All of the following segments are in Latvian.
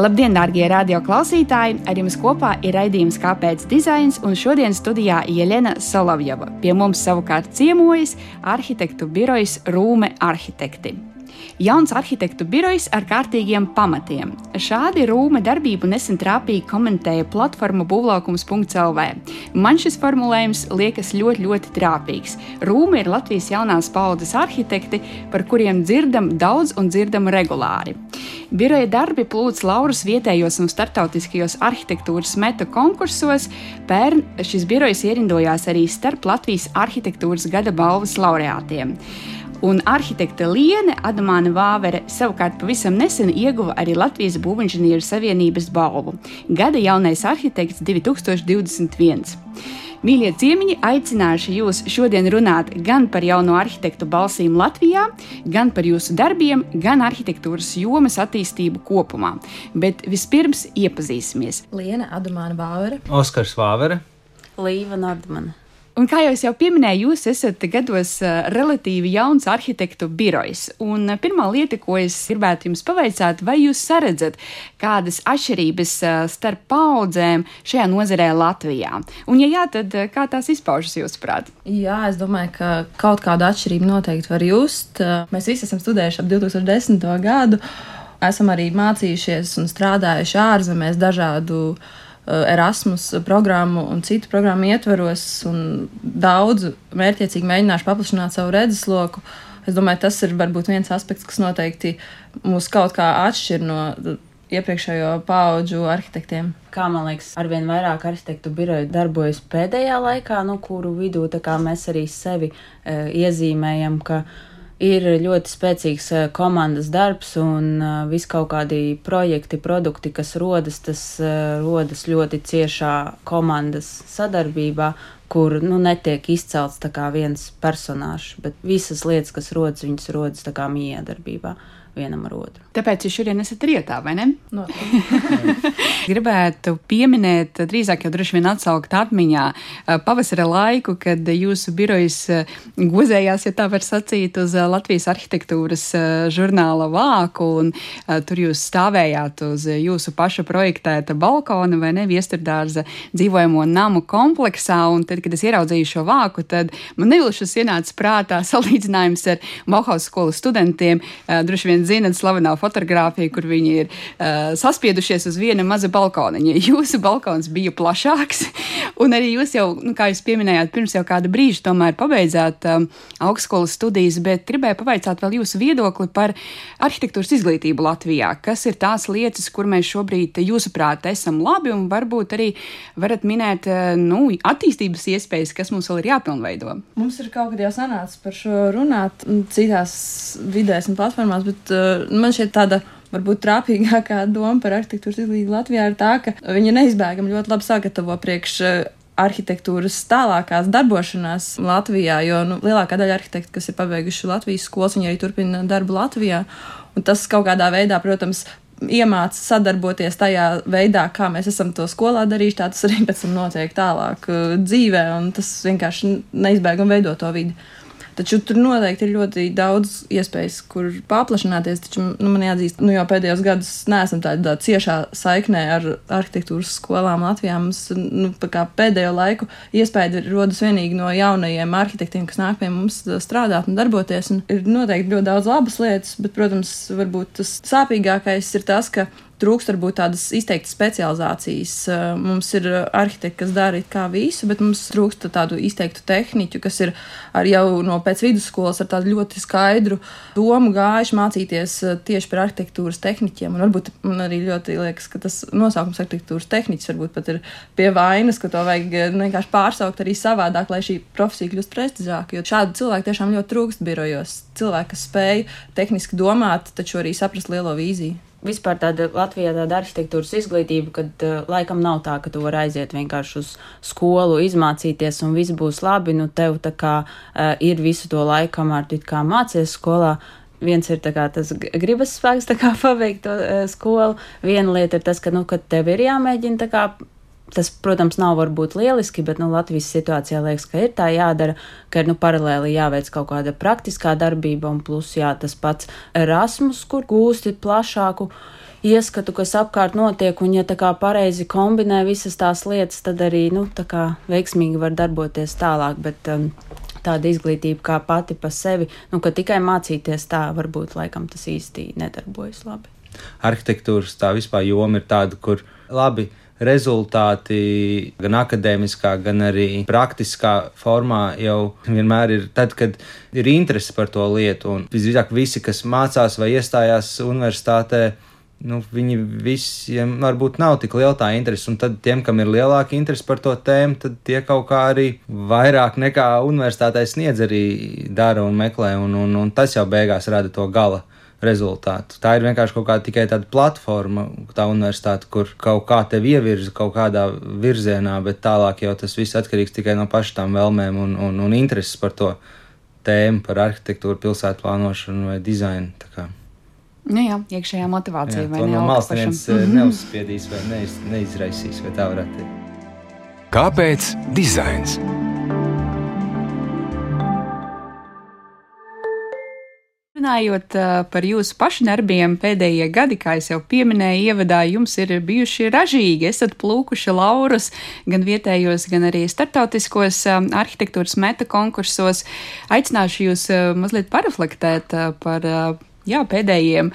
Labdien, darbie radioklausītāji! Ar jums kopā ir raidījums Kāpēc dizains, un šodien studijā Jelena Solovjova. Pie mums savukārt ciemojas arhitektu birojas Rūme Arhitekti. Jauns arhitektu birojs ar kārtīgiem pamatiem. Šādi Rūma darbību nesen trāpīgi komentēja platforma būvlaukums.lv. Man šis formulējums liekas ļoti, ļoti trāpīgs. Rūma ir Latvijas jaunās paudzes arhitekti, par kuriem dzirdam daudz un dzirdam regulāri. Biroja darbi plūc laurus vietējos un starptautiskajos arhitektūras meta konkursos. Pērn šis birojs ierindojās arī starp Latvijas arhitektūras gada balvas laureātiem un arhitekte Liene Adamāna Vāvere savukārt pavisam nesen ieguva arī Latvijas Būvinženieru Savienības balvu Gada jaunais arhitekts 2021. Mīļie ciemiņi, aicināšu jūs šodien runāt gan par jauno arhitektu balsīm Latvijā, gan par jūsu darbiem, gan arhitektūras jomas attīstību kopumā. Bet vispirms iepazīsimies. Liena Adamāna Vāvere, Oskars Vāvere, Līva Nordmana. Un kā jau es jau pieminēju, jūs esat gados uh, relatīvi jauns arhitektu birojs. Un uh, pirmā lieta, ko es gribētu jums pavaicāt, vai jūs saredzat kādas atšķirības uh, starp paudzēm šajā nozarē Latvijā? Un, ja jā, tad kā tās izpaužas jūsuprāt? Jā, es domāju, ka kaut kādu atšķirību noteikti var just. Mēs visi esam studējuši ap 2010. gadu, esam arī mācījušies un strādājuši ārzemēs dažādu uh, Erasmus programmu un citu programmu ietvaros, un daudz mērķiecīgi mēģināšu paplašināt savu redzesloku. Es domāju, tas ir varbūt viens aspekts, kas noteikti mūs kaut kā atšķir no iepriekšējo pauģu arhitektiem. Kā man liekas, arvien vairāk arhitektu biroju darbojas pēdējā laikā, no kuru vidū mēs arī sevi e, iezīmējam, ka ir ļoti spēcīgs eh, komandas darbs un eh, vis kaut kādi projekti, produkti, kas rodas, tas eh, rodas ļoti ciešā komandas sadarbībā, kur nu, netiek izcelts viens personāžs, bet visas lietas, kas rodas, viņas rodas miedarbībā vienam ar otru. Tāpēc jūs šodien esat rietā, vai ne? No. Gribētu pieminēt, drīzāk jau droši vien atsaukt atmiņā pavasara laiku, kad jūsu birojas gozējās, ja tā var sacīt, uz Latvijas arhitektūras žurnāla vāku, un tur jūs stāvējāt uz jūsu paša projektēta balkona vai ne viesturdārza dzīvojamo namu kompleksā, un tad, kad es ieraudzīju šo vāku, tad man nevilšas ienāca prātā salīdzinājums ar Bauhaus skolas studentiem, droši vien zinat slavenā fotografija, kur viņi ir uh, saspiedušies uz viena maza balkoniņa. Jūsu balkons bija plašāks, un arī jūs jau, nu, kā jūs pieminējāt, pirms jau kāda brīža tomēr pabeidzāt um, augstskolas studijas, bet gribēju pavaicāt vēl jūsu viedokli par arhitektūras izglītību Latvijā. Kas ir tās lietas, kur mēs šobrīd, jūsuprāt, esam labi, un varbūt arī varat minēt, uh, nu, attīstības iespējas, kas mums vēl ir jāpilnveido? Mums ir kaut kad jau sanācis par šo runāt citās vidēs un platformās, bet man šķiet tāda varbūt trāpīgākā doma par arhitektūras izglītību Latvijā ir tā, ka viņa neizbēgami ļoti labi sagatavo priekš uh, arhitektūras tālākās darbošanās Latvijā, jo nu, lielākā daļa arhitektu, kas ir pabeiguši Latvijas skolas, viņi arī turpina darbu Latvijā. Un tas kaut kādā veidā, protams, iemāca sadarboties tajā veidā, kā mēs esam to skolā darījuši, tā tas arī pēc tam notiek tālāk uh, dzīvē, un tas vienkārši neizbēgami veido to vidi. Taču tur noteikti ir ļoti daudz iespējas, kur paplašināties. Taču nu, man jāatzīst, nu, jau pēdējos gados neesam tādā ciešā saiknē ar arhitektūras skolām Latvijā. Mums nu, pēdējo laiku iespēja rodas vienīgi no jaunajiem arhitektiem, kas nāk pie mums strādāt un darboties. Un ir noteikti ļoti daudz labas lietas, bet, protams, varbūt tas sāpīgākais ir tas, ka trūkst varbūt tādas izteiktas specializācijas. Mums ir arhitekti, kas dara kā visu, bet mums trūkst tādu izteiktu tehniķu, kas ir jau no pēc vidusskolas ar tādu ļoti skaidru domu gājuši mācīties tieši par arhitektūras tehniķiem. Un varbūt man arī ļoti liekas, ka tas nosaukums arhitektūras tehniķis varbūt pat ir pie vainas, ka to vajag eh, vienkārši pārsaukt arī savādāk, lai šī profesija kļūst prestižāka. Jo šādu cilvēku tiešām ļoti trūkst birojos. Cilvēki, kas spēj tehniski domāt, taču arī saprast lielo vīziju vispār tāda Latvijā tāda arhitektūras izglītība, kad uh, laikam nav tā, ka tu vari aiziet vienkārši uz skolu, izmācīties un viss būs labi. Nu, tev tā kā uh, ir visu to laiku, kamēr tu kā mācies skolā. Viens ir kā, tas gribas spēks kā, paveikt to uh, skolu, viena lieta ir tas, ka, nu, ka tev ir jāmēģina kā, Tas, protams, nav varbūt lieliski, bet nu, Latvijas situācijā liekas, ka ir tā jādara, ka ir nu, paralēli jāveic kaut kāda praktiskā darbība, un plus jā, tas pats Erasmus, kur gūsti plašāku ieskatu, kas apkārt notiek, un ja tā kā pareizi kombinē visas tās lietas, tad arī, nu, tā kā veiksmīgi var darboties tālāk, bet um, tāda izglītība kā pati pa sevi, nu, ka tikai mācīties tā, varbūt laikam tas īsti nedarbojas labi. Arhitektūras tā vispār joma ir tāda, kur labi rezultāti gan akadēmiskā, gan arī praktiskā formā jau vienmēr ir tad, kad ir interese par to lietu. Un visdrīzāk visi, kas mācās vai iestājās universitātē, nu, viņi visiem varbūt nav tik liela tā interese, un tad tiem, kam ir lielāka interese par to tēmu, tad tie kaut kā arī vairāk nekā universitātē sniedz arī dara un meklē, un, un, un tas jau beigās rada to gala rezultātu. Tā ir vienkārši kaut kāda tikai tāda platforma, tā universitāte, kur kaut kā tevi ievirza kaut kādā virzienā, bet tālāk jau tas viss atkarīgs tikai no pašām vēlmēm un, un, un intereses par to tēmu, par arhitektūru, pilsētu plānošanu vai dizainu. Nu jā, iekšējā motivācija jā, vai ne? No malas neviens mm -hmm. neuzspiedīs vai neiz, neizraisīs, vai tā varētu teikt. Kāpēc dizains? Runājot par jūsu pašu darbiem, pēdējie gadi, kā jau pieminēju, ievadā jums ir bijuši ražīgi. Esat plūkuši laurus gan vietējos, gan arī startautiskos uh, arhitektūras meta konkursos. Aicināšu jūs mazliet pareflektēt par jā, pēdējiem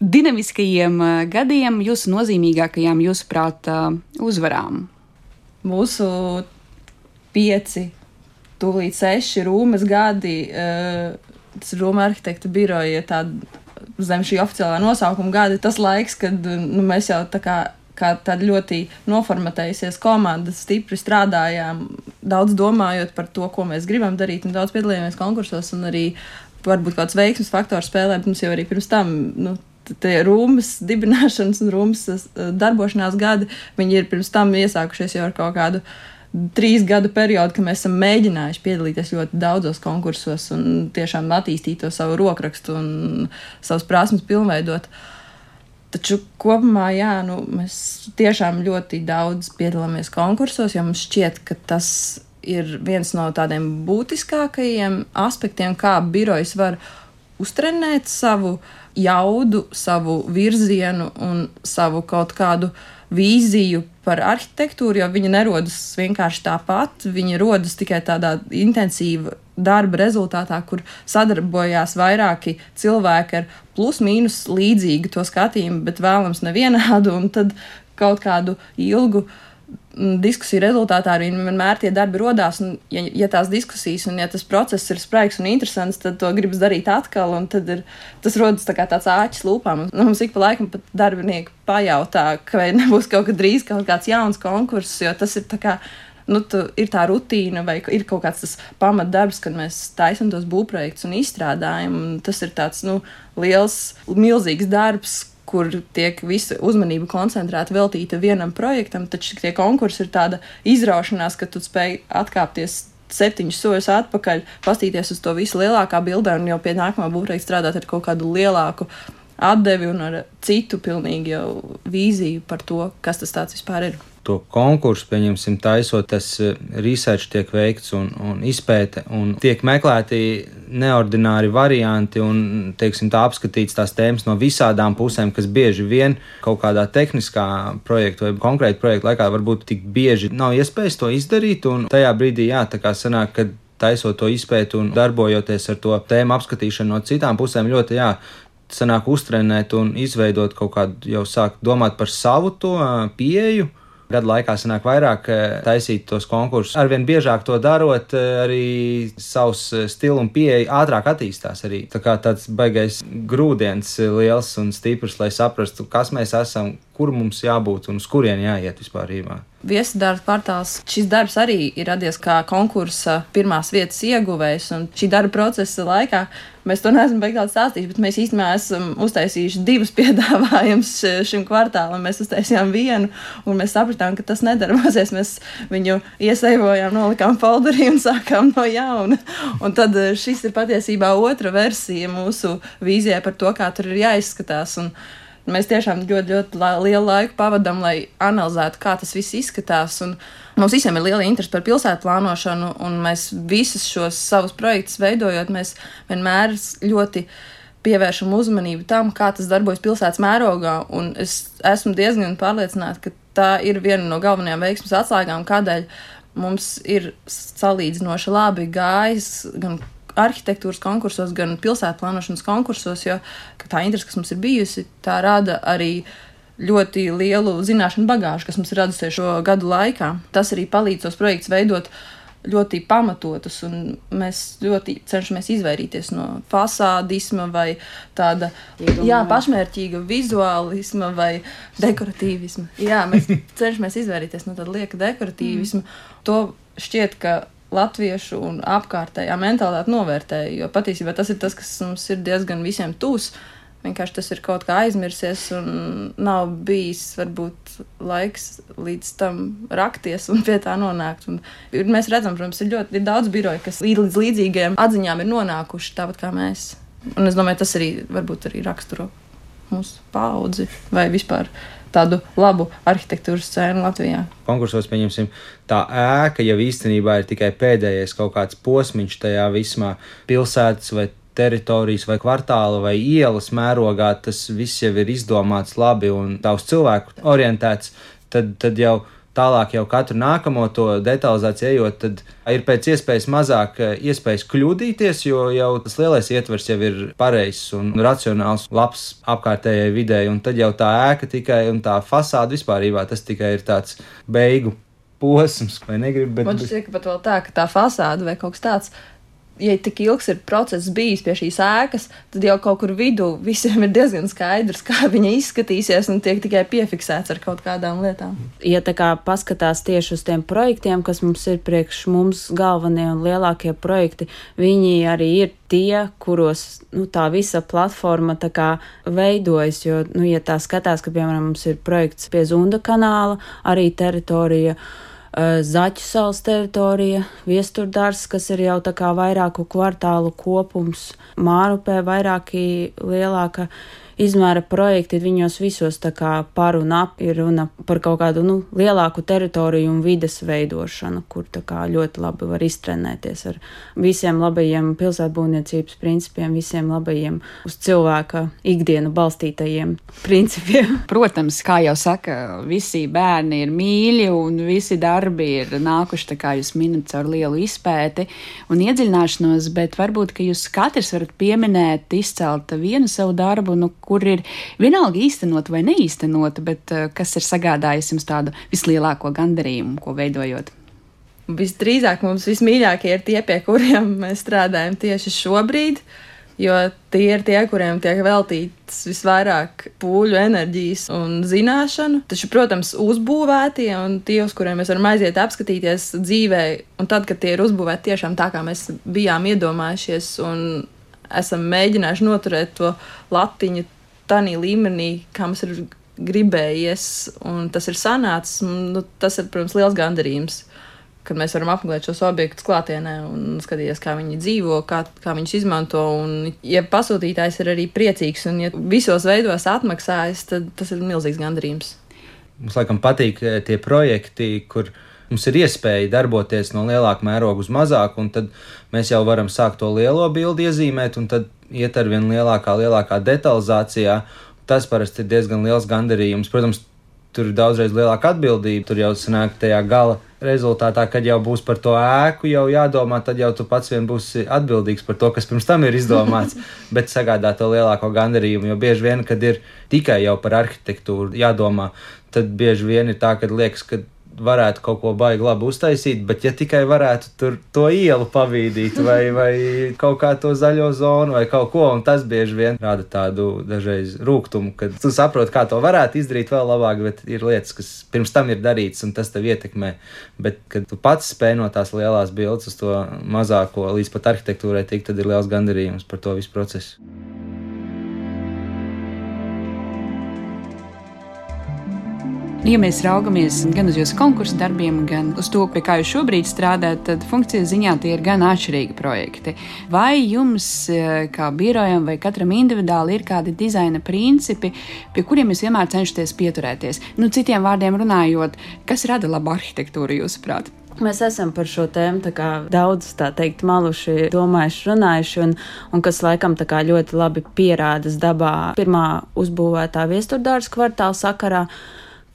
dinamiskajiem gadiem, jūsu nozīmīgākajām, jūsuprāt, uzvarām? Mūsu pieci, tūlīt seši rūmas gadi, uh, tas Rūma arhitekta biroja tāda zem šī oficiālā nosaukuma gada, tas laiks, kad nu, mēs jau tā kā kā tāda ļoti noformatējusies komanda, stipri strādājām, daudz domājot par to, ko mēs gribam darīt, un daudz piedalījāmies konkursos, un arī varbūt kāds veiksmes faktors spēlē, mums jau arī pirms tam. Nu, Tie rūmas dibināšanas un rūmas darbošanās gadi, viņi ir pirms tam iesākušies jau ar kaut kādu trīs gadu periodu, kad mēs esam mēģinājuši piedalīties ļoti daudzos konkursos un tiešām attīstīt to savu rokrakstu un savas prasmes pilnveidot. Taču kopumā, jā, nu, mēs tiešām ļoti daudz piedalāmies konkursos, jo mums šķiet, ka tas ir viens no tādiem būtiskākajiem aspektiem, kā birojas var uztrenēt savu jaudu, savu virzienu un savu kaut kādu vīziju par arhitektūru, jo viņa nerodas vienkārši tāpat. Viņa rodas tikai tādā intensīva darba rezultātā, kur sadarbojās vairāki cilvēki ar plus-mínus līdzīgu to skatījumu, bet vēlams nevienādu, un tad kaut kādu ilgu diskusiju rezultātā arī vienmēr tie darbi radās. Ja, ja tās diskusijas un ja tas process ir spraigs un interesants, tad to gribas darīt atkal. Tad ir, tas rodas tā tāds āķis lūpām. Nu, mums ik pa laikam pat darbinieki pajautā, vai nebūs kaut kad drīz kaut kāds jauns konkurss, jo tas ir tā kā. Nu, ir tā rutīna, vai ir kaut kāds tas pamatdarbs, kad mēs taisām tos būvprojektus un izstrādājam. Un tas ir tāds nu, liels, milzīgs darbs, kur tiek visa uzmanība koncentrēta veltīta vienam projektam, taču tie konkursi ir tāda izraušanās, ka tu spēj atkāpties septiņus soļus atpakaļ, pastīties uz to visu lielākā bildē un jau pie nākamā būvprojekta strādāt ar kaut kādu lielāku atdevi un ar citu pilnīgi jau vīziju par to, kas tas vispār ir to konkursu, pieņemsim, taisot, tas eh, research tiek veikts un, un izpēte, un tiek meklēti neordināri varianti un, teiksim, tā apskatīts tās tēmas no visādām pusēm, kas bieži vien kaut kādā tehniskā projekta vai konkrēta projekta laikā varbūt tik bieži nav iespējas to izdarīt, un tajā brīdī, jā, tā kā sanāk, ka taisot to izpēti un darbojoties ar to tēmu apskatīšanu no citām pusēm, ļoti, jā, sanāk uztrenēt un izveidot kaut kādu, jau sāk domāt par savu to pieeju Gadu laikā sanāk vairāk eh, taisīt tos konkursus. Arvien biežāk to darot, eh, arī savs eh, stils un pieeja ātrāk attīstās. Arī. Tā kā tāds baigais grūdienis liels un stiprs, lai saprastu, kas mēs esam, kur mums jābūt un uz kurien jāiet vispār. Viesadarbs portāls. Šis darbs arī ir radies kā konkursa pirmās vietas ieguvējs, un šī darba procesa laikā mēs to neesam beigās stāstījuši, bet mēs īstenībā esam uztaisījuši divus piedāvājumus šim kvartālam. Mēs uztaisījām vienu, un mēs sapratām, ka tas nedarbosies. Mēs viņu iesaivojām, nolikām folderī un sākām no jauna. Un tad eh, šis ir patiesībā otra versija mūsu vīzijai par to, kā tur ir jāizskatās. Un, Mēs tiešām ļoti, ļoti la lielu laiku pavadām, lai analizētu, kā tas viss izskatās. Un mums visiem ir liela interese par pilsētu plānošanu, un mēs visus šos savus projektus veidojot, mēs vienmēr ļoti pievēršam uzmanību tam, kā tas darbojas pilsētas mērogā. Un es esmu diezgan pārliecināta, ka tā ir viena no galvenajām veiksmes atslēgām, kādēļ mums ir salīdzinoši labi gājis gan arhitektūras konkursos, gan pilsētu plānošanas konkursos, jo tā interese, kas mums ir bijusi, tā rada arī ļoti lielu zināšanu bagāžu, kas mums ir radusies šo gadu laikā. Tas arī palīdz tos projektus veidot ļoti pamatotus, un mēs ļoti cenšamies izvairīties no fasādisma vai tāda jā, pašmērķīga vizuālisma vai dekoratīvisma. Jā, mēs cenšamies izvairīties no tāda lieka dekoratīvisma. Mm. To šķiet, ka latviešu un apkārtējā mentalitāte novērtēja, jo patiesībā tas ir tas, kas mums ir diezgan visiem tūs. Vienkārši tas ir kaut kā aizmirsies, un nav bijis varbūt laiks līdz tam rakties un pie tā nonākt. Un mēs redzam, protams, ir ļoti ir daudz biroju, kas līdz līdzīgiem atziņām ir nonākuši tāpat kā mēs. Un es domāju, tas arī varbūt arī raksturo mūsu paudzi vai vispār tādu labu arhitektūras scēnu Latvijā. Konkursos, pieņemsim, tā ēka jau īstenībā ir tikai pēdējais kaut kāds posmiņš tajā vismā pilsētas vai teritorijas vai kvartāla vai ielas mērogā tas viss jau ir izdomāts labi un uz cilvēku orientēts, tad, tad jau tālāk jau katru nākamo to detalizāciju ejot, tad ir pēc iespējas mazāk eh, iespējas kļūdīties, jo jau tas lielais ietvers jau ir pareizs un racionāls, labs apkārtējai videi, un tad jau tā ēka tikai un tā fasāde vispārībā tas tikai ir tāds beigu posms, vai negribu, bet. Man šķiet, ka pat vēl tā, ka tā fasāde vai kaut kas tāds ja tik ilgs ir process bijis pie šīs ēkas, tad jau kaut kur vidū visiem ir diezgan skaidrs, kā viņa izskatīsies un tiek tikai piefiksēts ar kaut kādām lietām. Ja tā kā paskatās tieši uz tiem projektiem, kas mums ir priekš mums galvenie un lielākie projekti, viņi arī ir tie, kuros nu, tā visa platforma tā kā veidojas, jo, nu, ja tā skatās, ka, piemēram, mums ir projekts pie Zunda kanāla, arī teritorija, uh, Zaķu salas teritorija, viesturdārs, kas ir jau tā kā vairāku kvartālu kopums, Mārupē vairāki lielāka izmēra projekti, viņos visos tā kā par un ap ir runa par kaut kādu nu, lielāku teritoriju un vides veidošanu, kur tā kā ļoti labi var iztrenēties ar visiem labajiem pilsētbūvniecības principiem, visiem labajiem uz cilvēka ikdienu balstītajiem principiem. Protams, kā jau saka, visi bērni ir mīļi un visi darbi ir nākuši, tā kā jūs minat, caur lielu izpēti un iedziļināšanos, bet varbūt, ka jūs katrs varat pieminēt, izcelt vienu savu darbu, nu, kur ir vienalga īstenota vai neīstenota, bet uh, kas ir sagādājis jums tādu vislielāko gandarījumu, ko veidojot? Visdrīzāk mums vismīļākie ir tie, pie kuriem mēs strādājam tieši šobrīd, jo tie ir tie, kuriem tiek veltīts visvairāk pūļu, enerģijas un zināšanu. Taču, protams, uzbūvētie un tie, uz kuriem mēs varam aiziet apskatīties dzīvē, un tad, kad tie ir uzbūvēti tiešām tā, kā mēs bijām iedomājušies, un esam mēģinājuši noturēt to latiņu tādā līmenī, kā mums ir gribējies, un tas ir sanācis. Nu, tas ir, protams, liels gandarījums. Kad mēs varam apmeklēt šos objektus klātienē un skatīties, kā viņi dzīvo, kā, kā viņus izmanto. Un, ja pasūtītājs ir arī priecīgs un ja visos veidos atmaksājas, tad tas ir milzīgs gandarījums. Mums laikam patīk eh, tie projekti, kur mums ir iespēja darboties no lielāka mēroga uz mazāku, un tad mēs jau varam sākt to lielo bildi iezīmēt, un tad iet ar vien lielākā, lielākā detalizācijā. Tas parasti ir diezgan liels gandarījums. Protams, tur ir daudzreiz lielāka atbildība. Tur jau sanāk tajā gala rezultātā, kad jau būs par to ēku jau jādomā, tad jau tu pats vien būsi atbildīgs par to, kas pirms tam ir izdomāts, bet sagādā to lielāko gandarījumu. Jo bieži vien, kad ir tikai jau par arhitektūru jādomā, tad bieži vien ir tā, ka liekas, ka varētu kaut ko baigi labi uztaisīt, bet ja tikai varētu tur to ielu pavīdīt, vai, vai kaut kā to zaļo zonu, vai kaut ko, un tas bieži vien rada tādu dažreiz rūkumu, kad tu saproti, kā to varētu izdarīt vēl labāk, bet ir lietas, kas pirms tam ir darītas, un tas tev ietekmē. Bet, kad tu pats spēj no tās lielās bildes uz to mazāko līdz pat arhitektūrai tikt, tad ir liels gandarījums par to visu procesu. Ja mēs raugamies gan uz jūsu konkursu darbiem, gan uz to, pie kā jūs šobrīd strādājat, tad funkcijas ziņā tie ir gan atšķirīgi projekti. Vai jums, e, kā birojam vai katram individuāli, ir kādi dizaina principi, pie kuriem jūs vienmēr cenšaties pieturēties? Nu, citiem vārdiem runājot, kas rada labu arhitektūru jūsuprāt? Mēs esam par šo tēmu daudz, tā teikt, maluši, domājuši, runājuši, un, un kas laikam ļoti labi pierādas dabā. Pirmā uzbūvētā viesturdārs kvartāla sakarā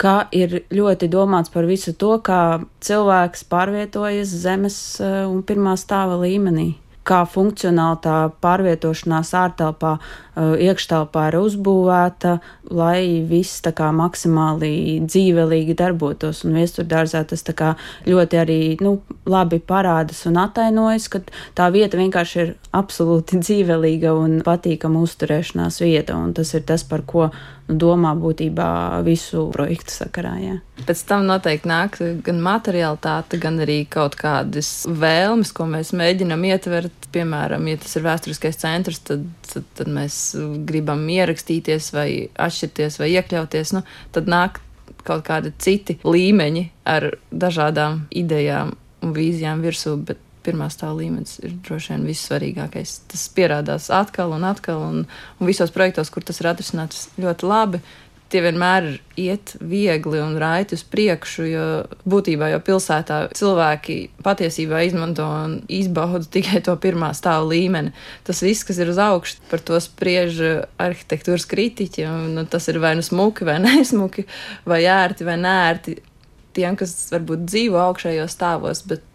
ka ir ļoti domāts par visu to, kā cilvēks pārvietojas zemes eh, un pirmā stāva līmenī kā funkcionāli tā pārvietošanās ārtelpā, eh, iekštelpā ir uzbūvēta, lai viss tā kā maksimāli dzīvelīgi darbotos. Un viesturdārzā tas tā kā ļoti arī nu, labi parādas un atainojas, ka tā vieta vienkārši ir absolūti dzīvelīga un patīkama uzturēšanās vieta. Un tas ir tas, par ko domā būtībā visu projektu sakarā. Jā. Pēc tam noteikti nāk gan materiālitāte, gan arī kaut kādas vēlmes, ko mēs mēģinam ietvert. Piemēram, ja tas ir vēsturiskais centrs, tad, tad, tad mēs gribam ierakstīties vai atšķirties vai iekļauties. Nu, tad nāk kaut kādi citi līmeņi ar dažādām idejām un vīzijām virsū, bet pirmā stāva līmenis ir droši vien vissvarīgākais. Tas pierādās atkal un atkal, un, un visos projektos, kur tas ir atrisināts ļoti labi. Tie vienmēr iet viegli un raiti uz priekšu, jo būtībā jau pilsētā cilvēki patiesībā izmanto un izbauda tikai to pirmā stāva līmeni. Tas viss, kas ir uz augšu, par to spriež arhitektūras kritiķi. Un, nu, tas ir vai nu smuki, vai nesmuki, vai ērti, vai nērti tiem, kas varbūt dzīvo augšējos stāvos, bet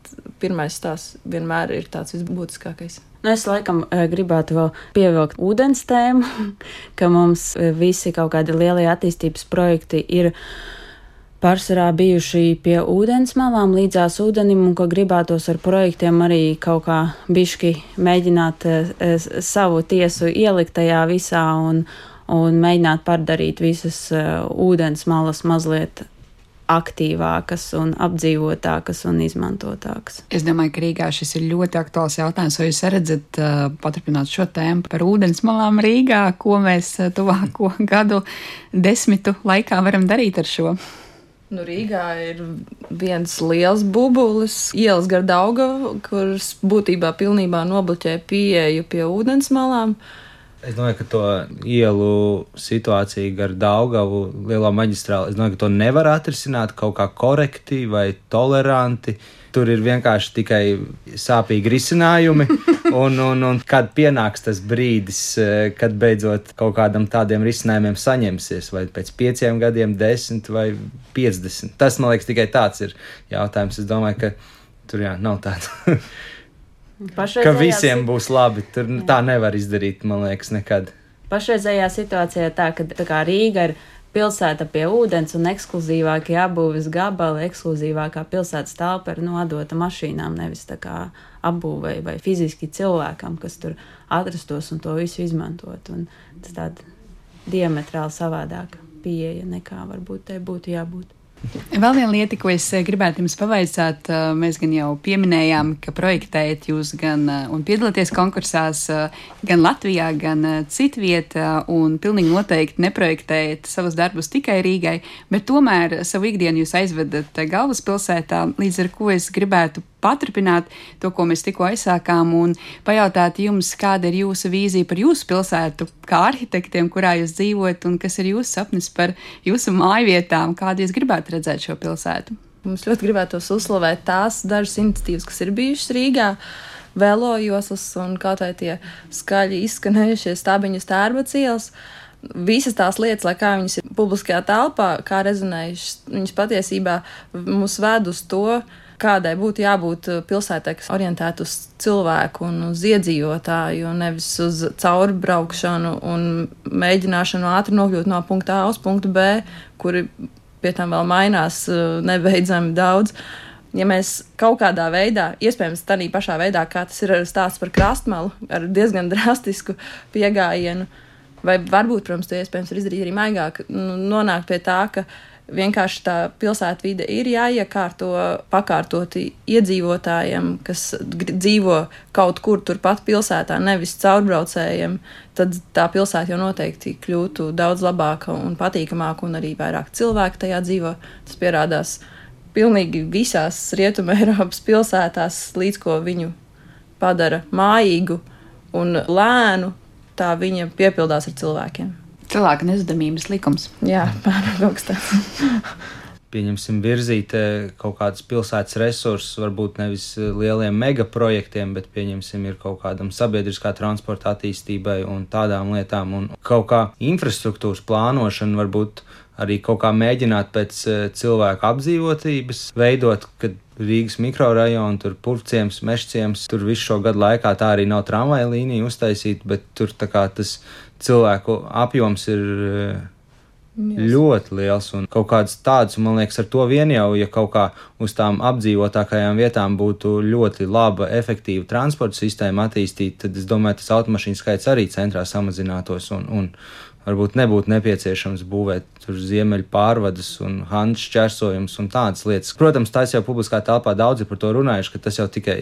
pirmais stāsts vienmēr ir tāds visbūtiskākais. Nu, es laikam eh, gribētu vēl pievilkt ūdens tēmu, ka mums eh, visi kaut kādi lielie attīstības projekti ir pārsvarā bijuši pie ūdens malām, līdzās ūdenim, un ka gribētos ar projektiem arī kaut kā bišķi mēģināt eh, savu tiesu ielikt tajā visā un, un mēģināt pārdarīt visas ūdens malas mazliet aktīvākas un apdzīvotākas un izmantotākas. Es domāju, ka Rīgā šis ir ļoti aktuāls jautājums. Vai jūs redzat, paturpināt šo tēmu par ūdens malām Rīgā, ko mēs tuvāko gadu desmitu laikā varam darīt ar šo? Nu, Rīgā ir viens liels bubulis, ielas gar Daugavu, kuras būtībā pilnībā nobloķē pieeju pie ūdens malām. Es domāju, ka to ielu situāciju gar Daugavu lielo maģistrāli, es domāju, ka to nevar atrisināt kaut kā korekti vai toleranti. Tur ir vienkārši tikai sāpīgi risinājumi, un, un, un kad pienāks tas brīdis, eh, kad beidzot kaut kādam tādiem risinājumiem saņemsies, vai pēc pieciem gadiem, desmit vai piecdesmit. Tas, man liekas, tikai tāds ir jautājums. Es domāju, ka tur jā, nav tāda. ka visiem būs labi. Tur jā. tā nevar izdarīt, man liekas, nekad. Pašreizējā situācijā tā, ka tā Rīga ir pilsēta pie ūdens un ekskluzīvākie apbūves gabali, ekskluzīvākā pilsētas telpa ir nodota mašīnām, nevis tā kā apbūvēja vai fiziski cilvēkam, kas tur atrastos un to visu izmantot. Un tas tāda diametrāli savādāka pieeja nekā varbūt te būtu jābūt. Vēl viena lieta, ko es eh, gribētu jums pavaicāt, eh, mēs gan jau pieminējām, ka projektējat jūs gan eh, un piedalāties konkursās gan Latvijā, gan citvietā, un pilnīgi noteikti neprojektējat savus darbus tikai Rīgai, bet tomēr savu ikdienu jūs aizvedat galvaspilsētā, līdz ar ko es gribētu paturpināt to, ko mēs tikko aizsākām, un pajautāt jums, kāda ir jūsu vīzija par jūsu pilsētu, kā arhitektiem, kurā jūs dzīvojat, un kas ir jūsu sapnis par jūsu mājvietām, kādu jūs gribētu redzēt šo pilsētu. Mums ļoti gribētos uzslavēt tās dažas iniciatīvas, kas ir bijušas Rīgā. Vēlojoslas un kaut vai tie skaļi izskanējušie stabiņu stērba cielas. Visas tās lietas, lai kā viņas ir publiskajā telpā, kā rezonējušas, viņas patiesībā mūs ved uz to, kādai būtu jābūt uh, pilsētai, kas orientēta uz cilvēku un uz iedzīvotāju, nevis uz caurbraukšanu un mēģināšanu ātri nokļūt no punkta A uz punktu B, kuri pie tam vēl mainās uh, nebeidzami daudz. Ja mēs kaut kādā veidā, iespējams, tādā pašā veidā, kā tas ir stāsts par krastmalu, ar diezgan drastisku pieejamību, vai varbūt, protams, to iespējams var izdarīt arī maigāk, nu, nonākt pie tā, ka vienkārši tā pilsētvide ir jāiekārto pakārtoti iedzīvotājiem, kas dzīvo kaut kur turpat pilsētā, nevis caurbraucējiem, tad tā pilsēta jau noteikti kļūtu daudz labāka un patīkamāka, un arī vairāk cilvēku tajā dzīvo. Tas pierādās pilnīgi visās Rietumē Eiropas pilsētās, līdz ko viņu padara mājīgu un lēnu, tā viņa piepildās ar cilvēkiem. Cilvēka nezudamības likums. Jā, kas tāds. pieņemsim, virzīt kaut kādus pilsētas resursus, varbūt nevis lieliem megaprojektiem, bet pieņemsim, ir kaut kādam sabiedriskā transporta attīstībai un tādām lietām, un kaut kā infrastruktūras plānošana varbūt arī kaut kā mēģināt pēc cilvēku apdzīvotības veidot, kad Rīgas mikrorajonu, tur purvciems, mešciems, tur visu šo gadu laikā tā arī nav tramvaja līnija uztaisīta, bet tur tā kā tas cilvēku apjoms ir Yes. Ļoti liels un kaut kāds tāds, man liekas, ar to vien jau, ja kaut kā uz tām apdzīvotākajām vietām būtu ļoti laba, efektīva transporta sistēma attīstīta, tad es domāju, tas automašīnu skaits arī centrā samazinātos un, un varbūt nebūtu nepieciešams būvēt tur ziemeļu pārvadus un hanču šķērsojumus un tādas lietas. Protams, tās jau publiskā telpā daudzi par to runājuši, ka tas jau tikai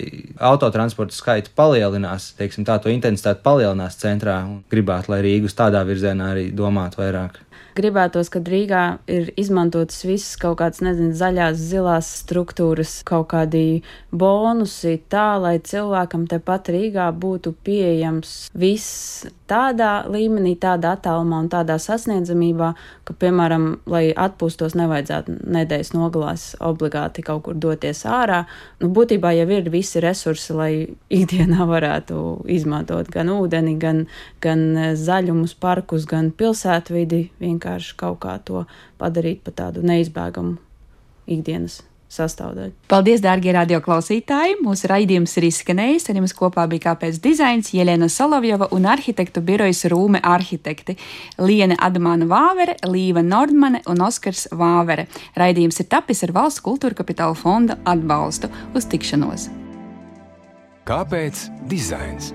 autotransporta skaitu palielinās, teiksim, tā to intensitāti palielinās centrā un gribētu, lai Rīgas tādā virzienā arī domātu vairāk gribētos, kad Rīgā ir izmantotas visas kaut kādas, nezinu, zaļās, zilās struktūras, kaut kādi bonusi tā, lai cilvēkam tepat Rīgā būtu pieejams viss tādā līmenī, tādā attālumā un tādā sasniedzamībā, ka, piemēram, lai atpūstos, nevajadzētu nedēļas nogalās obligāti kaut kur doties ārā. Nu, būtībā jau ir visi resursi, lai ikdienā varētu izmantot gan ūdeni, gan, gan zaļumus, parkus, gan pilsētvidi, vienkārši kaut kā to padarīt par tādu neizbēgamu ikdienas sastāvdaļa. Paldies, dārgie radioklausītāji! Mūsu raidījums ir izskanējis. Ar jums kopā bija kāpēc dizains Jelena Solovjova un arhitektu birojas Rūme arhitekti Liene Adamāna Vāvere, Līva Nordmane un Oskars Vāvere. Raidījums ir tapis ar Valsts kultūra kapitāla fonda atbalstu uz tikšanos. Kāpēc dizains?